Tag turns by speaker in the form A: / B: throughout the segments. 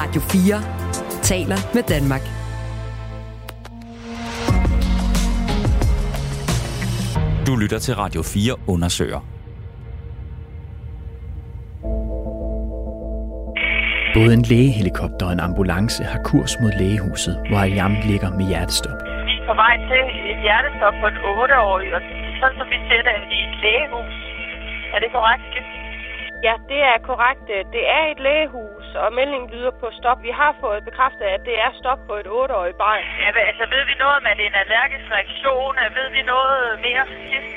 A: Radio 4 taler med Danmark.
B: Du lytter til Radio 4 undersøger.
C: Både en lægehelikopter og en ambulance har kurs mod lægehuset, hvor Ayam ligger med hjertestop.
D: Vi er på vej til et hjertestop på en 8-årig, og sådan som vi ser det, i et lægehus. Er det korrekt?
E: Ja, det er korrekt. Det er et lægehus, og meldingen lyder på stop. Vi har fået bekræftet, at det er stop på et 8-årigt barn.
D: Ja, altså ved vi noget om, at det er en allergisk reaktion? Ved vi noget mere sidst?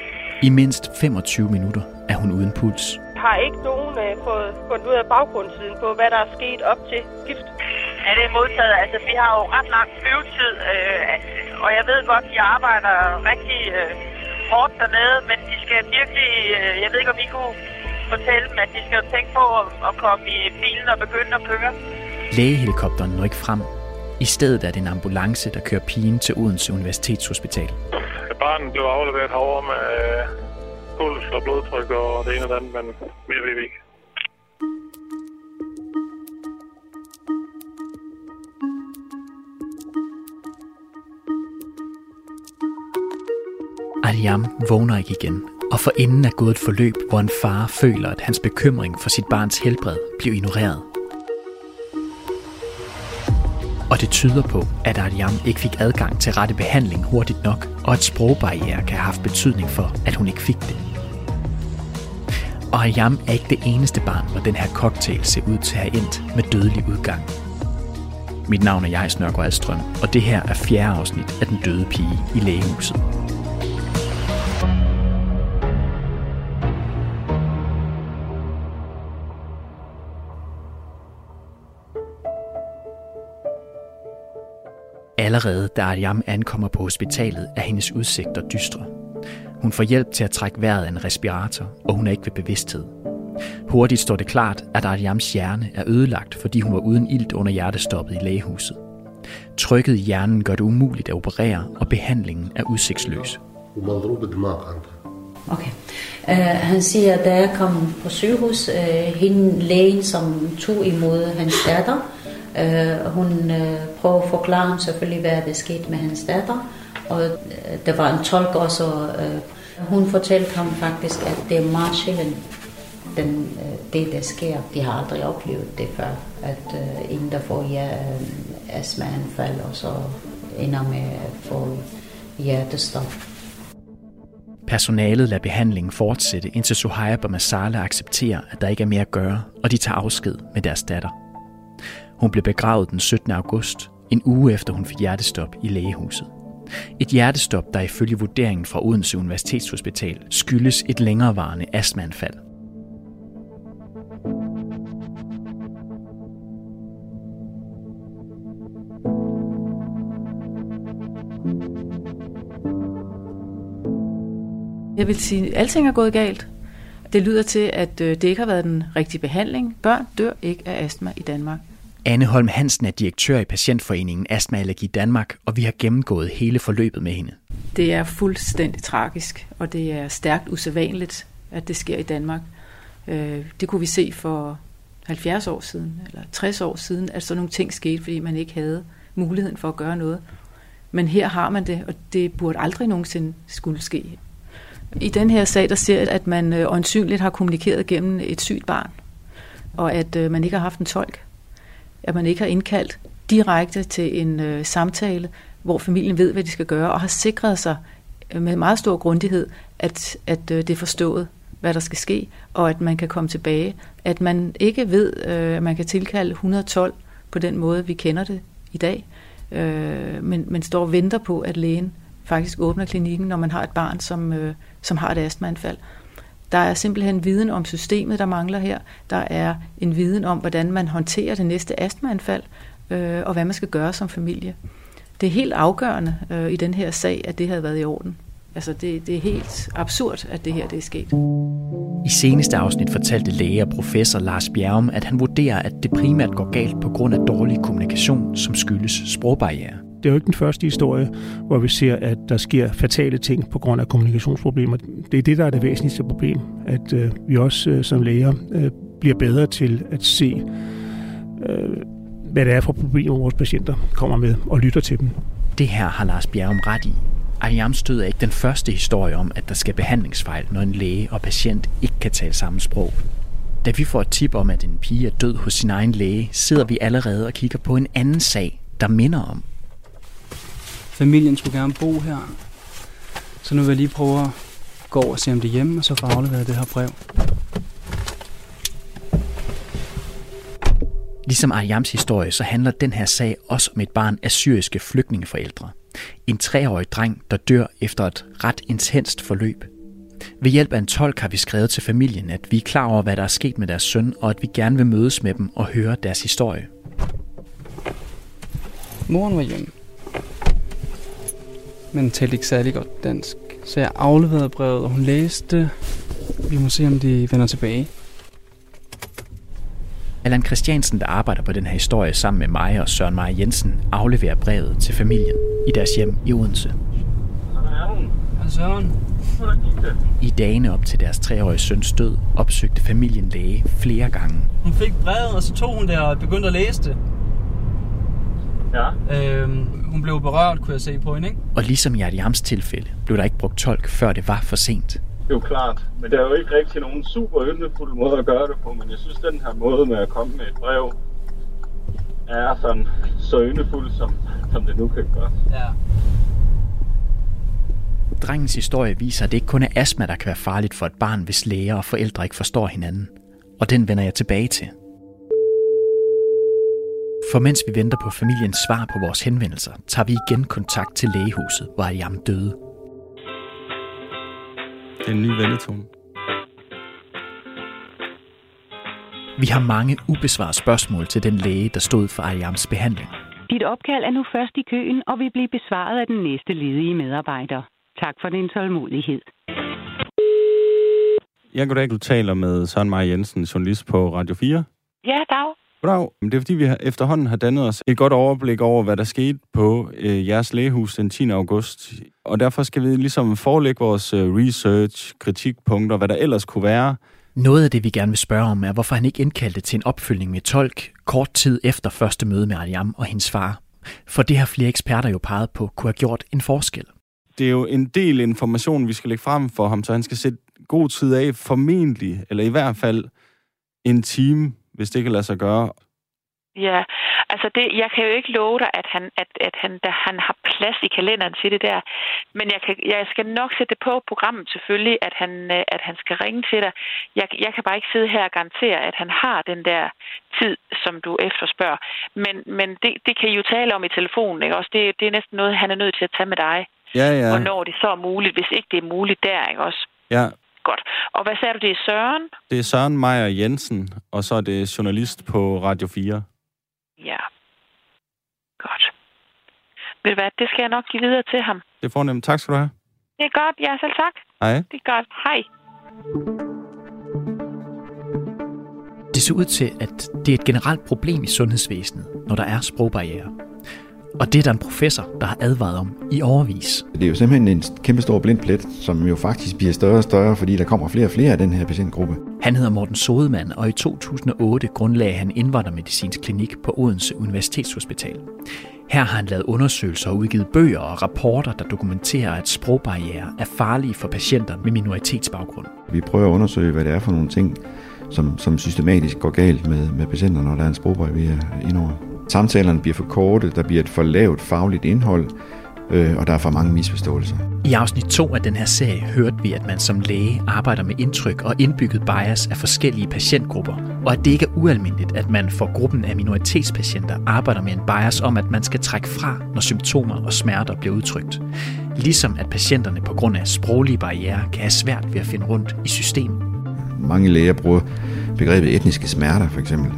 C: I mindst 25 minutter er hun uden puls.
E: Jeg har ikke nogen uh, fået fundet ud af baggrundssiden på, hvad der er sket op til gift.
D: Ja, det er modtaget. Altså, vi har jo ret lang flyvetid, øh, og jeg ved godt, at de arbejder rigtig øh, hårdt dernede, men de skal virkelig... Øh, jeg ved ikke, om I kunne fortælle dem, at de skal tænke på at, komme i bilen og begynde at køre.
C: Lægehelikopteren når ikke frem. I stedet er det en ambulance, der kører pigen til Odense Universitetshospital.
F: Barnet blev afleveret herovre med øh, puls og blodtryk og det ene og det andet, men mere ved vi ikke.
C: Aliam vågner ikke igen, og for inden er gået et forløb, hvor en far føler, at hans bekymring for sit barns helbred bliver ignoreret. Og det tyder på, at Ariam ikke fik adgang til rette behandling hurtigt nok, og at sprogbarriere kan have haft betydning for, at hun ikke fik det. Og Ariam er ikke det eneste barn, hvor den her cocktail ser ud til at have endt med dødelig udgang. Mit navn er Jais Nørgaard Alstrøm, og det her er fjerde afsnit af Den døde pige i lægehuset. Allerede da Ariam ankommer på hospitalet, er hendes udsigter dystre. Hun får hjælp til at trække vejret af en respirator, og hun er ikke ved bevidsthed. Hurtigt står det klart, at Ariams hjerne er ødelagt, fordi hun var uden ilt under hjertestoppet i lægehuset. Trykket i hjernen gør det umuligt at operere, og behandlingen er udsigtsløs.
G: Okay. Uh, han siger, at da jeg kom på sygehus, uh, hende lægen, som tog imod hans datter, Øh, hun øh, prøver at forklare selvfølgelig, hvad der skete med hans datter. Og øh, der var en tolk også. Øh, hun fortalte ham faktisk, at det er meget sjældent, den, øh, det der sker. De har aldrig oplevet det før. At øh, en, der får ja, øh, astmaanfald, og så ender med at få hjertestop.
C: Personalet lader behandlingen fortsætte, indtil Suhaib og Masala accepterer, at der ikke er mere at gøre, og de tager afsked med deres datter. Hun blev begravet den 17. august, en uge efter hun fik hjertestop i lægehuset. Et hjertestop, der ifølge vurderingen fra Odense Universitetshospital skyldes et længerevarende astmaanfald.
H: Jeg vil sige, at alting er gået galt. Det lyder til, at øh, det ikke har været den rigtige behandling. Børn dør ikke af astma i Danmark.
C: Anne Holm Hansen er direktør i Patientforeningen Astma Allergi Danmark, og vi har gennemgået hele forløbet med hende.
H: Det er fuldstændig tragisk, og det er stærkt usædvanligt, at det sker i Danmark. Øh, det kunne vi se for 70 år siden, eller 60 år siden, at sådan nogle ting skete, fordi man ikke havde muligheden for at gøre noget. Men her har man det, og det burde aldrig nogensinde skulle ske. I den her sag, der ser jeg, at man øh, øjensynligt har kommunikeret gennem et sygt barn, og at øh, man ikke har haft en tolk at man ikke har indkaldt direkte til en øh, samtale, hvor familien ved, hvad de skal gøre, og har sikret sig øh, med meget stor grundighed, at, at øh, det er forstået, hvad der skal ske, og at man kan komme tilbage. At man ikke ved, øh, at man kan tilkalde 112 på den måde, vi kender det i dag, øh, men, men står og venter på, at lægen faktisk åbner klinikken, når man har et barn, som, øh, som har et astmaanfald. Der er simpelthen viden om systemet, der mangler her. Der er en viden om, hvordan man håndterer det næste astmaanfald, øh, og hvad man skal gøre som familie. Det er helt afgørende øh, i den her sag, at det havde været i orden. Altså, det, det er helt absurd, at det her det er sket.
C: I seneste afsnit fortalte læge og professor Lars Bjergum, at han vurderer, at det primært går galt på grund af dårlig kommunikation, som skyldes sprogbarriere.
I: Det er jo ikke den første historie, hvor vi ser, at der sker fatale ting på grund af kommunikationsproblemer. Det er det, der er det væsentligste problem, at øh, vi også øh, som læger øh, bliver bedre til at se, øh, hvad det er for problemer, vores patienter kommer med, og lytter til dem.
C: Det her har Lars Bjergum ret i. Ariams stød er ikke den første historie om, at der skal behandlingsfejl, når en læge og patient ikke kan tale samme sprog. Da vi får et tip om, at en pige er død hos sin egen læge, sidder vi allerede og kigger på en anden sag, der minder om.
J: Familien skulle gerne bo her, så nu vil jeg lige prøve at gå over og se, om det er hjemme, og så få afleveret det her brev.
C: Ligesom Ariams historie, så handler den her sag også om et barn af syriske flygtningeforældre. En treårig dreng, der dør efter et ret intenst forløb. Ved hjælp af en tolk har vi skrevet til familien, at vi er klar over, hvad der er sket med deres søn, og at vi gerne vil mødes med dem og høre deres historie.
J: Moren var hjemme, men talte ikke særlig godt dansk. Så jeg afleverede brevet, og hun læste. Vi må se, om de vender tilbage.
C: Allan Christiansen, der arbejder på den her historie sammen med mig og Søren Maja Jensen, afleverer brevet til familien i deres hjem i Odense.
J: Hej Søren.
C: I dagene op til deres treårige søns død opsøgte familien læge flere gange.
J: Hun fik brevet, og så tog hun det og begyndte at læse det.
F: Ja.
J: Øhm, hun blev berørt, kunne jeg se på hende, ikke?
C: Og ligesom i Adiams tilfælde, blev der ikke brugt tolk, før det var for sent.
F: Det er jo klart. Men det er jo ikke rigtig nogen super yndefuld måde at gøre det på, men jeg synes, den her måde med at komme med et brev er sådan så yndefuld, som, som det nu kan gøre.
J: Ja.
C: Drengens historie viser, at det ikke kun er astma, der kan være farligt for et barn, hvis læger og forældre ikke forstår hinanden. Og den vender jeg tilbage til. For mens vi venter på familiens svar på vores henvendelser, tager vi igen kontakt til lægehuset, hvor Ayam døde.
K: Det er en ny vendetone.
C: Vi har mange ubesvarede spørgsmål til den læge, der stod for Ayams behandling.
L: Dit opkald er nu først i køen og vil blive besvaret af den næste ledige medarbejder. Tak for din tålmodighed.
K: Jeg goddag, du taler med Søren Maja Jensen, journalist på Radio 4.
E: Ja, dag.
K: Goddag. Det er fordi, vi har- efterhånden har dannet os et godt overblik over, hvad der skete på øh, jeres lægehus den 10. august. Og derfor skal vi ligesom forelægge vores øh, research, kritikpunkter, hvad der ellers kunne være.
C: Noget af det, vi gerne vil spørge om, er, hvorfor han ikke indkaldte til en opfølgning med tolk kort tid efter første møde med Ariam og hendes far. For det har flere eksperter jo peget på, kunne have gjort en forskel.
K: Det er jo en del information, vi skal lægge frem for ham, så han skal sætte god tid af, formentlig, eller i hvert fald en time, hvis det kan lade sig gøre.
E: Ja, altså det, jeg kan jo ikke love dig, at han, at, at han, da han har plads i kalenderen til det der. Men jeg, kan, jeg skal nok sætte det på programmet selvfølgelig, at han, øh, at han skal ringe til dig. Jeg, jeg kan bare ikke sidde her og garantere, at han har den der tid, som du efterspørger. Men, men det, det kan I jo tale om i telefonen, ikke? Også det, det er næsten noget, han er nødt til at tage med dig.
K: Ja, ja.
E: Hvornår det så er muligt, hvis ikke det er muligt der, ikke også?
K: Ja,
E: Godt. Og hvad sagde du, det er Søren?
K: det er Søren Meier Jensen, og så er det journalist på Radio 4.
E: Ja. Godt. Ved du hvad, det skal jeg nok give videre til ham.
K: Det er fornemt. Tak skal du have.
E: Det er godt, ja, selv tak.
K: Hej.
E: Det er godt. Hej.
C: Det ser ud til, at det er et generelt problem i sundhedsvæsenet, når der er sprogbarriere. Og det er der en professor, der har advaret om i overvis.
M: Det er jo simpelthen en kæmpe stor blind plet, som jo faktisk bliver større og større, fordi der kommer flere og flere af den her patientgruppe.
C: Han hedder Morten Sodemann, og i 2008 grundlagde han indvandrermedicinsk klinik på Odense Universitetshospital. Her har han lavet undersøgelser og udgivet bøger og rapporter, der dokumenterer, at sprogbarriere er farlige for patienter med minoritetsbaggrund.
M: Vi prøver at undersøge, hvad det er for nogle ting, som, som systematisk går galt med, med patienter, når der er en sprogbarriere indover. Samtalerne bliver for korte, der bliver et for lavt fagligt indhold, øh, og der er for mange misforståelser.
C: I afsnit 2 af den her serie hørte vi, at man som læge arbejder med indtryk og indbygget bias af forskellige patientgrupper, og at det ikke er ualmindeligt, at man for gruppen af minoritetspatienter arbejder med en bias om, at man skal trække fra, når symptomer og smerter bliver udtrykt. Ligesom at patienterne på grund af sproglige barriere kan have svært ved at finde rundt i systemet.
M: Mange læger bruger begrebet etniske smerter, for eksempel,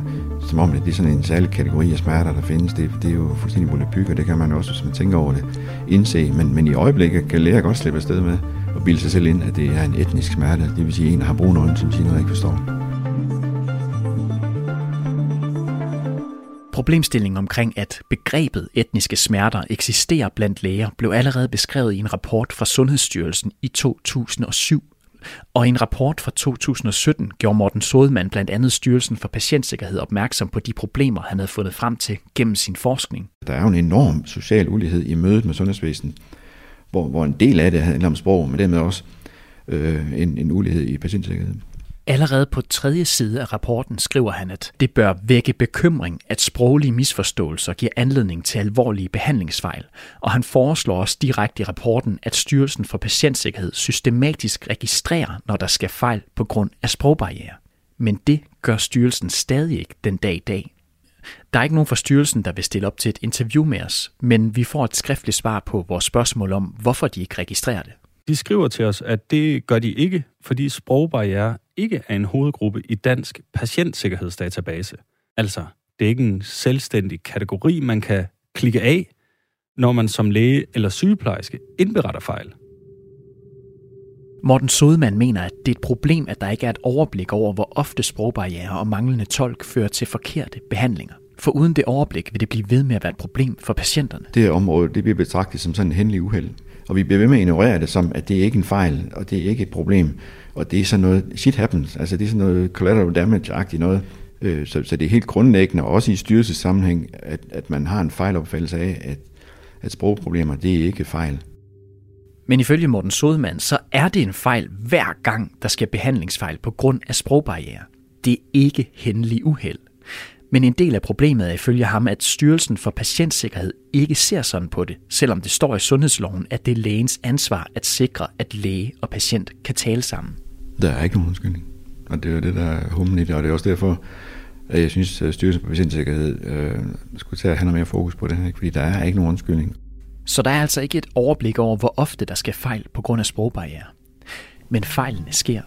M: som om det er sådan en særlig kategori af smerter, der findes. Det, det er jo fuldstændig volapyk, og det kan man også, hvis man tænker over det, indse. Men, men i øjeblikket kan læger godt slippe afsted med at bilde sig selv ind, at det er en etnisk smerte. Det vil sige, en der har brune øjne, som siger noget, jeg ikke forstår.
C: Problemstillingen omkring, at begrebet etniske smerter eksisterer blandt læger, blev allerede beskrevet i en rapport fra Sundhedsstyrelsen i 2007. Og i en rapport fra 2017 gjorde Morten Sodemann blandt andet Styrelsen for Patientsikkerhed opmærksom på de problemer, han havde fundet frem til gennem sin forskning.
M: Der er jo en enorm social ulighed i mødet med sundhedsvæsenet, hvor, hvor en del af det handler om sprog, men dermed også øh, en, en ulighed i patientsikkerheden.
C: Allerede på tredje side af rapporten skriver han, at det bør vække bekymring, at sproglige misforståelser giver anledning til alvorlige behandlingsfejl, og han foreslår også direkte i rapporten, at Styrelsen for Patientsikkerhed systematisk registrerer, når der skal fejl på grund af sprogbarriere. Men det gør styrelsen stadig ikke den dag i dag. Der er ikke nogen fra styrelsen, der vil stille op til et interview med os, men vi får et skriftligt svar på vores spørgsmål om, hvorfor de ikke registrerer det.
K: De skriver til os, at det gør de ikke, fordi sprogbarriere ikke er en hovedgruppe i dansk patientsikkerhedsdatabase. Altså, det er ikke en selvstændig kategori, man kan klikke af, når man som læge eller sygeplejerske indberetter fejl.
C: Morten Sodemann mener, at det er et problem, at der ikke er et overblik over, hvor ofte sprogbarriere og manglende tolk fører til forkerte behandlinger. For uden det overblik vil det blive ved med at være et problem for patienterne.
M: Det her område det bliver betragtet som sådan en hændelig uheld. Og vi bliver ved med at ignorere det som, at det ikke er en fejl, og det er ikke et problem. Og det er sådan noget, shit happens, altså det er sådan noget collateral damage-agtigt noget. Øh, så, så det er helt grundlæggende, også i styrelsessammenhæng, at, at man har en fejlopfattelse af, at, at sprogproblemer, det er ikke fejl.
C: Men ifølge Morten Sodemann, så er det en fejl hver gang, der skal behandlingsfejl på grund af sprogbarriere. Det er ikke hændelig uheld. Men en del af problemet er ifølge ham, at Styrelsen for Patientsikkerhed ikke ser sådan på det, selvom det står i sundhedsloven, at det er lægens ansvar at sikre, at læge og patient kan tale sammen.
M: Der er ikke nogen undskyldning. Og det er det, der er humlen i det, og det er også derfor, at jeg synes, at Styrelsen for Patientsikkerhed øh, skulle tage at have noget mere fokus på det her, fordi der er ikke nogen undskyldning.
C: Så der er altså ikke et overblik over, hvor ofte der skal fejl på grund af sprogbarriere. Men fejlene sker.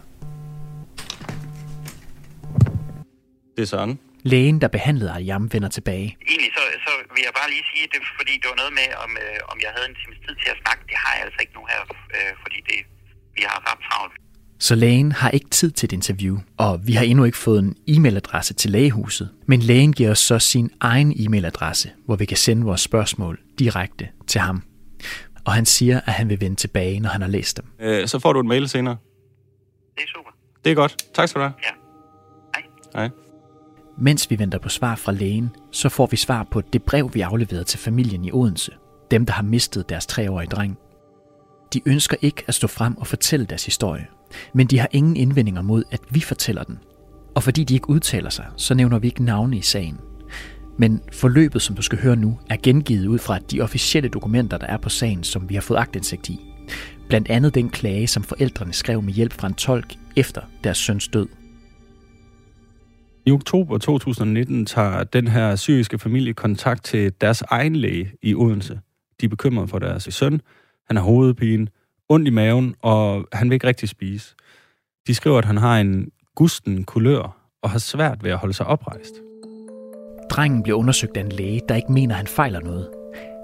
K: Det er sådan.
C: Lægen, der behandlede Ayam, vender tilbage.
N: Egentlig så, så vil jeg bare lige sige, det, fordi det var noget med, om, øh, om jeg havde en times tid til at snakke. Det har jeg altså ikke nu her, øh, fordi det, vi har ret travlt.
C: Så lægen har ikke tid til et interview, og vi har endnu ikke fået en e-mailadresse til lægehuset. Men lægen giver os så sin egen e-mailadresse, hvor vi kan sende vores spørgsmål direkte til ham. Og han siger, at han vil vende tilbage, når han har læst dem.
K: Øh, så får du en mail senere.
N: Det er super.
K: Det er godt. Tak skal du have.
N: Ja.
K: Hej. Hej.
C: Mens vi venter på svar fra lægen, så får vi svar på det brev, vi afleverede til familien i Odense. Dem, der har mistet deres treårige dreng. De ønsker ikke at stå frem og fortælle deres historie, men de har ingen indvendinger mod, at vi fortæller den. Og fordi de ikke udtaler sig, så nævner vi ikke navne i sagen. Men forløbet, som du skal høre nu, er gengivet ud fra de officielle dokumenter, der er på sagen, som vi har fået agtindsigt i. Blandt andet den klage, som forældrene skrev med hjælp fra en tolk efter deres søns død.
K: I oktober 2019 tager den her syriske familie kontakt til deres egen læge i Odense. De er bekymrede for deres søn. Han har hovedpine, ondt i maven, og han vil ikke rigtig spise. De skriver, at han har en gusten kulør og har svært ved at holde sig oprejst.
C: Drengen bliver undersøgt af en læge, der ikke mener, at han fejler noget.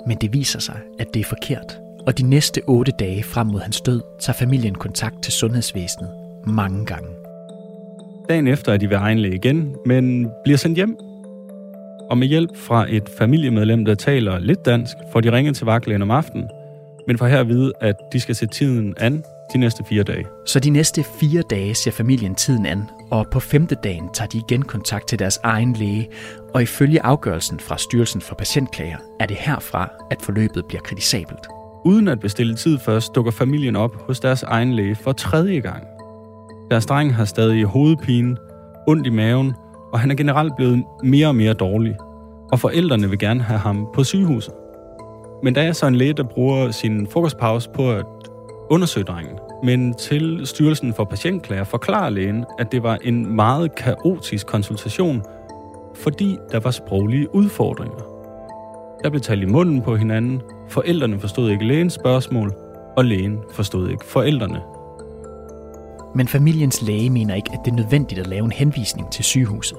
C: Men det viser sig, at det er forkert. Og de næste otte dage frem mod hans død, tager familien kontakt til sundhedsvæsenet mange gange.
K: Dagen efter er de ved egen læge igen, men bliver sendt hjem. Og med hjælp fra et familiemedlem, der taler lidt dansk, får de ringet til vagtlægen om aftenen, men får her at vide, at de skal se tiden an de næste fire dage.
C: Så de næste fire dage ser familien tiden an, og på femte dagen tager de igen kontakt til deres egen læge, og ifølge afgørelsen fra Styrelsen for Patientklager er det herfra, at forløbet bliver kritisabelt.
K: Uden at bestille tid først, dukker familien op hos deres egen læge for tredje gang. Deres dreng har stadig hovedpine, ondt i maven, og han er generelt blevet mere og mere dårlig. Og forældrene vil gerne have ham på sygehuset. Men der er så en læge, der bruger sin frokostpause på at undersøge drengen. Men til Styrelsen for Patientklager forklarer lægen, at det var en meget kaotisk konsultation, fordi der var sproglige udfordringer. Der blev talt i munden på hinanden, forældrene forstod ikke lægens spørgsmål, og lægen forstod ikke forældrene.
C: Men familiens læge mener ikke, at det er nødvendigt at lave en henvisning til sygehuset.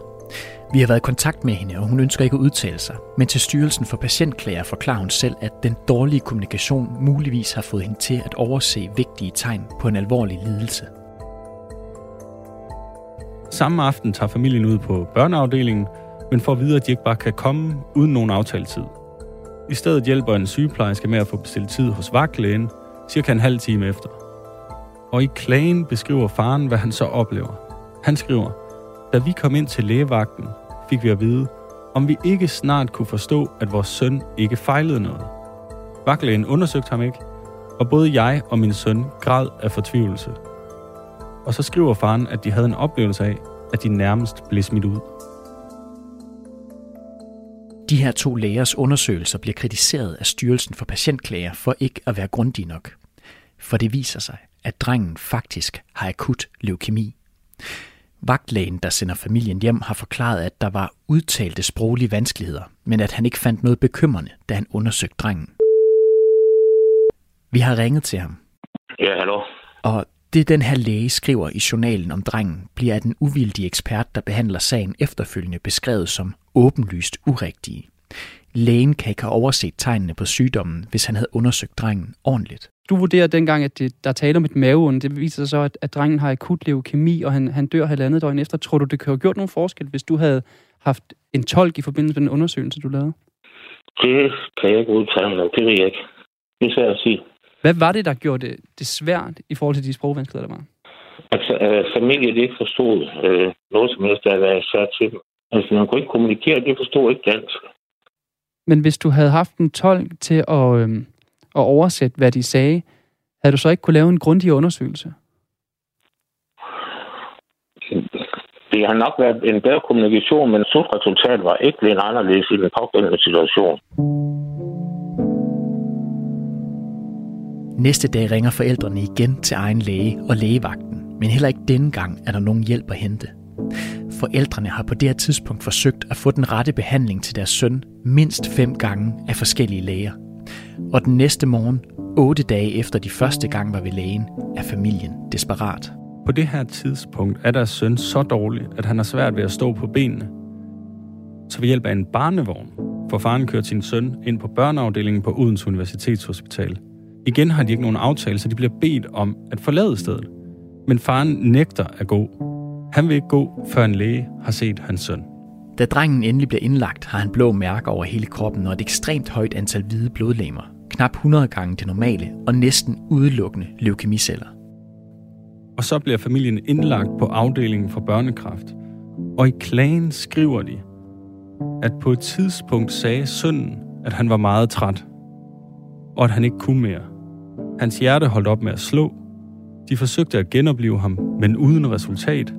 C: Vi har været i kontakt med hende, og hun ønsker ikke at udtale sig. Men til Styrelsen for Patientklager forklarer hun selv, at den dårlige kommunikation muligvis har fået hende til at overse vigtige tegn på en alvorlig lidelse.
K: Samme aften tager familien ud på børneafdelingen, men får at vide, at de ikke bare kan komme uden nogen aftaletid. I stedet hjælper en sygeplejerske med at få bestilt tid hos vagtlægen, cirka en halv time efter. Og i klagen beskriver faren, hvad han så oplever. Han skriver, da vi kom ind til lægevagten, fik vi at vide, om vi ikke snart kunne forstå, at vores søn ikke fejlede noget. Vagtlægen undersøgte ham ikke, og både jeg og min søn græd af fortvivlelse. Og så skriver faren, at de havde en oplevelse af, at de nærmest blev smidt ud.
C: De her to lægers undersøgelser bliver kritiseret af Styrelsen for Patientklager for ikke at være grundige nok. For det viser sig, at drengen faktisk har akut leukemi. Vagtlægen, der sender familien hjem, har forklaret, at der var udtalte sproglige vanskeligheder, men at han ikke fandt noget bekymrende, da han undersøgte drengen. Vi har ringet til ham.
O: Ja, hallo.
C: Og det den her læge skriver i journalen om drengen, bliver af den uvildige ekspert, der behandler sagen efterfølgende beskrevet som åbenlyst urigtige. Lægen kan ikke have overset tegnene på sygdommen, hvis han havde undersøgt drengen ordentligt.
J: Du vurderer dengang, at det, der taler om et maveonde. Det viser sig så, at, at drengen har akut leukemi, og han, han dør halvandet døgn efter. Tror du, det kunne have gjort nogen forskel, hvis du havde haft en tolk i forbindelse med den undersøgelse, du lavede?
O: Det kan jeg ikke udtale mig Det ved jeg ikke. Det er svært at sige.
J: Hvad var det, der gjorde det, det svært i forhold til de sprogvanskeligheder, der var?
O: Altså, øh, familien ikke forstod øh, noget som helst, der været sat til dem. Altså, man kunne ikke kommunikere, de forstod ikke dansk.
J: Men hvis du havde haft en tolk til at, øh, at oversætte, hvad de sagde, havde du så ikke kunne lave en grundig undersøgelse?
O: Det har nok været en bedre kommunikation, men slutresultatet var ikke blevet anderledes i den pågældende situation.
C: Næste dag ringer forældrene igen til egen læge og lægevagten, men heller ikke denne gang er der nogen hjælp at hente. Forældrene har på det her tidspunkt forsøgt at få den rette behandling til deres søn mindst fem gange af forskellige læger. Og den næste morgen, otte dage efter de første gang var ved lægen, er familien desperat.
K: På det her tidspunkt er deres søn så dårlig, at han har svært ved at stå på benene. Så ved hjælp af en barnevogn får faren kørt sin søn ind på børneafdelingen på Odense Universitetshospital. Igen har de ikke nogen aftale, så de bliver bedt om at forlade stedet. Men faren nægter at gå. Han vil ikke gå, før en læge har set hans søn.
C: Da drengen endelig bliver indlagt, har han blå mærker over hele kroppen og et ekstremt højt antal hvide blodlegemer. Knap 100 gange det normale og næsten udelukkende leukemiceller.
K: Og så bliver familien indlagt på afdelingen for børnekræft. Og i klagen skriver de, at på et tidspunkt sagde sønnen, at han var meget træt, og at han ikke kunne mere. Hans hjerte holdt op med at slå. De forsøgte at genopleve ham, men uden resultat.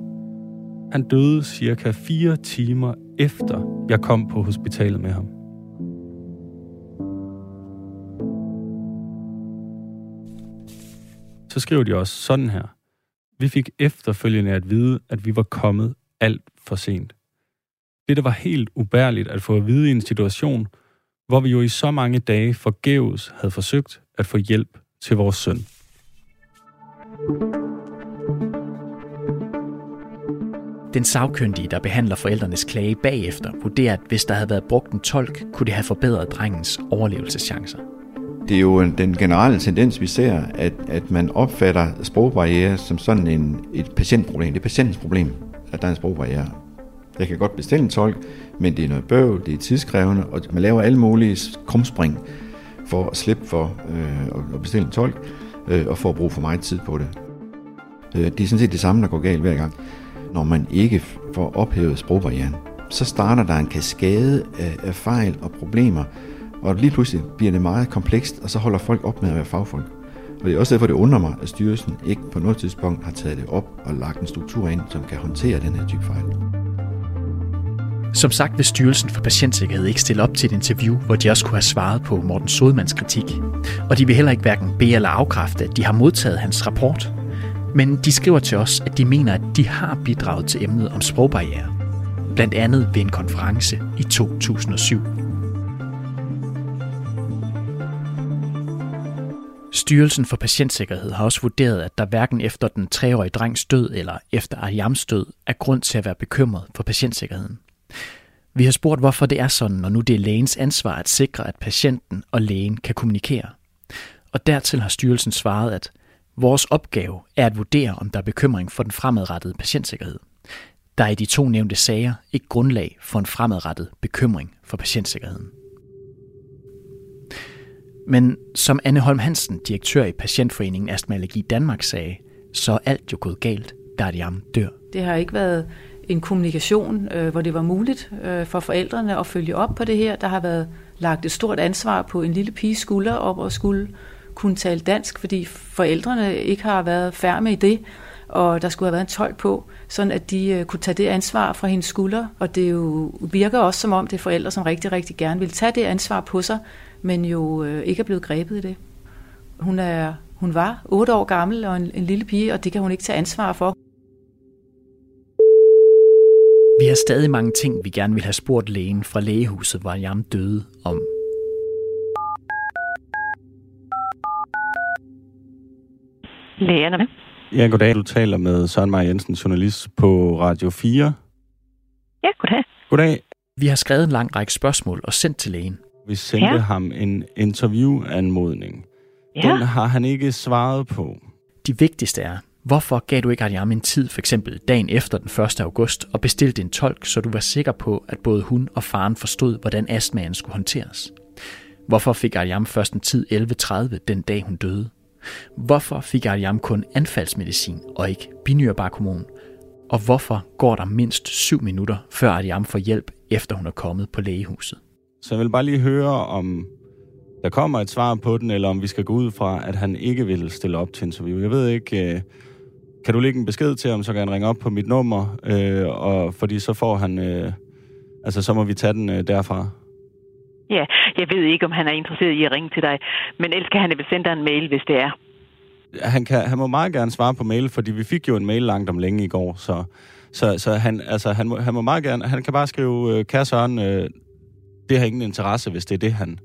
K: Han døde cirka fire timer efter jeg kom på hospitalet med ham. Så skriver de også sådan her. Vi fik efterfølgende at vide, at vi var kommet alt for sent. Det, der var helt ubærligt at få at vide i en situation, hvor vi jo i så mange dage forgæves havde forsøgt at få hjælp til vores søn.
C: Den sagkyndige, der behandler forældrenes klage bagefter, vurderer, at hvis der havde været brugt en tolk, kunne det have forbedret drengens overlevelseschancer.
M: Det er jo den generelle tendens, vi ser, at, at man opfatter sprogbarriere som sådan en, et patientproblem. Det er patientens problem, at der er en sprogbarriere. Jeg kan godt bestille en tolk, men det er noget bøv, det er tidskrævende, og man laver alle mulige krumspring for at slippe for øh, at bestille en tolk, øh, og for at bruge for meget tid på det. Øh, det er sådan set det samme, der går galt hver gang. Når man ikke får ophævet sprogbarrieren, så starter der en kaskade af, af fejl og problemer, og lige pludselig bliver det meget komplekst, og så holder folk op med at være fagfolk. Og det er også derfor, det undrer mig, at styrelsen ikke på noget tidspunkt har taget det op og lagt en struktur ind, som kan håndtere den her type fejl.
C: Som sagt vil Styrelsen for Patientsikkerhed ikke stille op til et interview, hvor de også kunne have svaret på Morten Sodmans kritik. Og de vil heller ikke hverken bede eller afkræfte, at de har modtaget hans rapport. Men de skriver til os, at de mener, at de har bidraget til emnet om sprogbarriere. Blandt andet ved en konference i 2007. Styrelsen for Patientsikkerhed har også vurderet, at der hverken efter den treårige drengs død eller efter Ariams død er grund til at være bekymret for patientsikkerheden. Vi har spurgt, hvorfor det er sådan, når nu det er lægens ansvar at sikre, at patienten og lægen kan kommunikere. Og dertil har styrelsen svaret, at vores opgave er at vurdere, om der er bekymring for den fremadrettede patientsikkerhed. Der er i de to nævnte sager ikke grundlag for en fremadrettet bekymring for patientsikkerheden. Men som Anne Holm Hansen, direktør i Patientforeningen Astma Allergi Danmark, sagde, så er alt jo gået galt, da Ariam dør.
H: Det har ikke været en kommunikation, øh, hvor det var muligt øh, for forældrene at følge op på det her. Der har været lagt et stort ansvar på en lille piges skulder op og skulle kunne tale dansk, fordi forældrene ikke har været færme i det, og der skulle have været en tolk på, sådan at de øh, kunne tage det ansvar fra hendes skuldre, Og det jo virker også som om det er forældre, som rigtig, rigtig gerne vil tage det ansvar på sig, men jo øh, ikke er blevet grebet i det. Hun, er, hun var otte år gammel og en, en lille pige, og det kan hun ikke tage ansvar for.
C: Vi har stadig mange ting, vi gerne vil have spurgt lægen fra lægehuset, hvor Jam døde om.
P: Lægerne.
K: Ja, goddag. Du taler med Søren Maja Jensen, journalist på Radio 4.
P: Ja, goddag.
K: Goddag.
C: Vi har skrevet en lang række spørgsmål og sendt til lægen.
K: Vi sendte ja. ham en interviewanmodning. Ja. Den har han ikke svaret på.
C: De vigtigste er, hvorfor gav du ikke Ariam en tid, for eksempel dagen efter den 1. august, og bestilte en tolk, så du var sikker på, at både hun og faren forstod, hvordan astmaen skulle håndteres? Hvorfor fik Ariam først en tid 11.30 den dag, hun døde? Hvorfor fik Ariam kun anfaldsmedicin og ikke binyrebarkhormon? Og hvorfor går der mindst 7 minutter, før Ariam får hjælp, efter hun er kommet på lægehuset?
K: Så jeg vil bare lige høre, om der kommer et svar på den, eller om vi skal gå ud fra, at han ikke vil stille op til interview. Jeg ved ikke, øh, kan du lægge en besked til ham, så kan han ringe op på mit nummer, øh, og fordi så får han, øh, altså så må vi tage den øh, derfra.
P: Ja, jeg ved ikke, om han er interesseret i at ringe til dig, men ellers kan han vel sende dig en mail, hvis det er.
K: Han, kan, han må meget gerne svare på mail, fordi vi fik jo en mail langt om længe i går, så, så, så han, altså, han, må, han må meget gerne, han kan bare skrive, øh, kære Søren, øh, det har ingen interesse, hvis det er det, han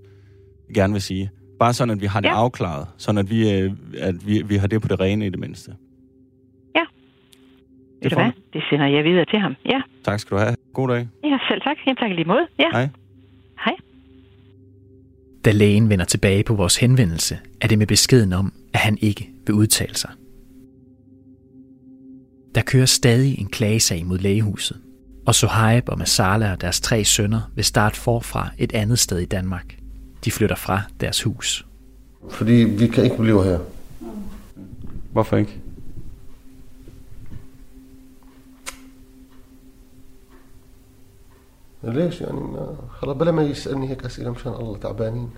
K: gerne vil sige. Bare sådan, at vi har det ja. afklaret, sådan at vi, øh, at vi, vi har det på det rene i det mindste.
P: Ja. Ved du hvad? Det sender jeg videre til ham. Ja.
K: Tak skal du have. God dag.
P: Ja, selv tak. Jamen, tak lige måde. Ja.
K: Hej.
P: Hej.
C: Da lægen vender tilbage på vores henvendelse, er det med beskeden om, at han ikke vil udtale sig. Der kører stadig en klagesag mod lægehuset, og Sohaib og Masala og deres tre sønner vil starte forfra et andet sted i Danmark. De flytter fra deres hus.
Q: Fordi vi kan ikke blive her.
K: Hvorfor ikke?
Q: ليش يعني ما خلاص بلا ما يسألني هيك أسئلة مشان الله تعبانين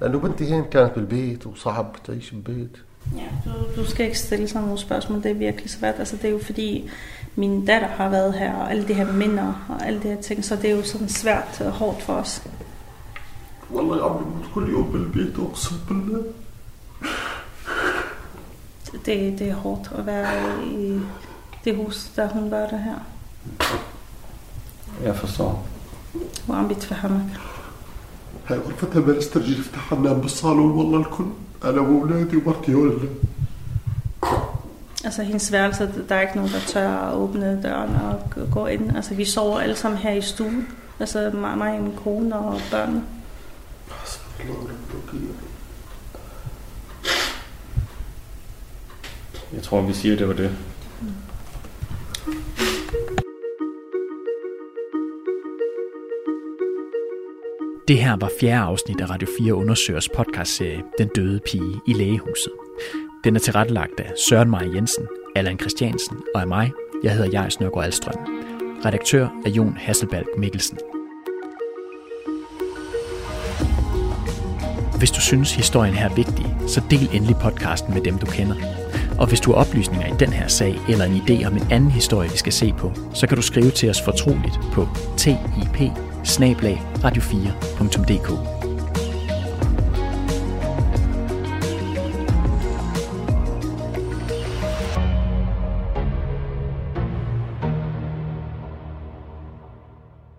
Q: لأنه بنتي هين كانت بالبيت وصعب تعيش بالبيت
R: Ja, du, du skal ikke stille sådan nogle spørgsmål, det er virkelig svært. Altså, det er jo fordi, min datter har været her, og alle de her minder, og alle de her ting, så det er jo sådan svært og hårdt for os.
Q: والله يا عمي بموت كل يوم بالبيت اقسم بالله
R: Det, det er hårdt at være i det hus, der hun var der her.
K: Jeg forstår.
R: وعم بيتفهمك
Q: هاي غرفتها ما نسترجي نفتحها ننام بالصالون والله الكل انا واولادي ومرتي ولا
R: Altså hendes værelse, der er ikke nogen, der tør at åbne døren og g- gå ind. Altså vi sover alle sammen her i stuen. Altså mig, mig og min kone og børnene.
K: Jeg tror, vi siger, det var det.
C: Det her var fjerde afsnit af Radio 4 Undersøgers podcastserie Den døde pige i lægehuset. Den er tilrettelagt af Søren Maja Jensen, Allan Christiansen og af mig. Jeg hedder Jais Nørgaard Alstrøm. Redaktør er Jon Hasselbalg Mikkelsen. Hvis du synes, historien her er vigtig, så del endelig podcasten med dem, du kender. Og hvis du har oplysninger i den her sag, eller en idé om en anden historie, vi skal se på, så kan du skrive til os fortroligt på tip radio4.dk.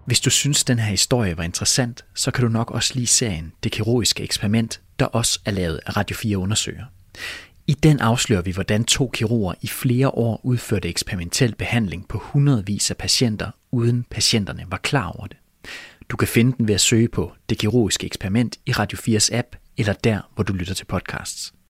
C: Hvis du synes, den her historie var interessant, så kan du nok også lide serien Det kirurgiske eksperiment, der også er lavet af Radio 4 Undersøger. I den afslører vi, hvordan to kirurger i flere år udførte eksperimentel behandling på hundredvis af patienter, uden patienterne var klar over det. Du kan finde den ved at søge på Det kirurgiske eksperiment i Radio 4's app, eller der, hvor du lytter til podcasts.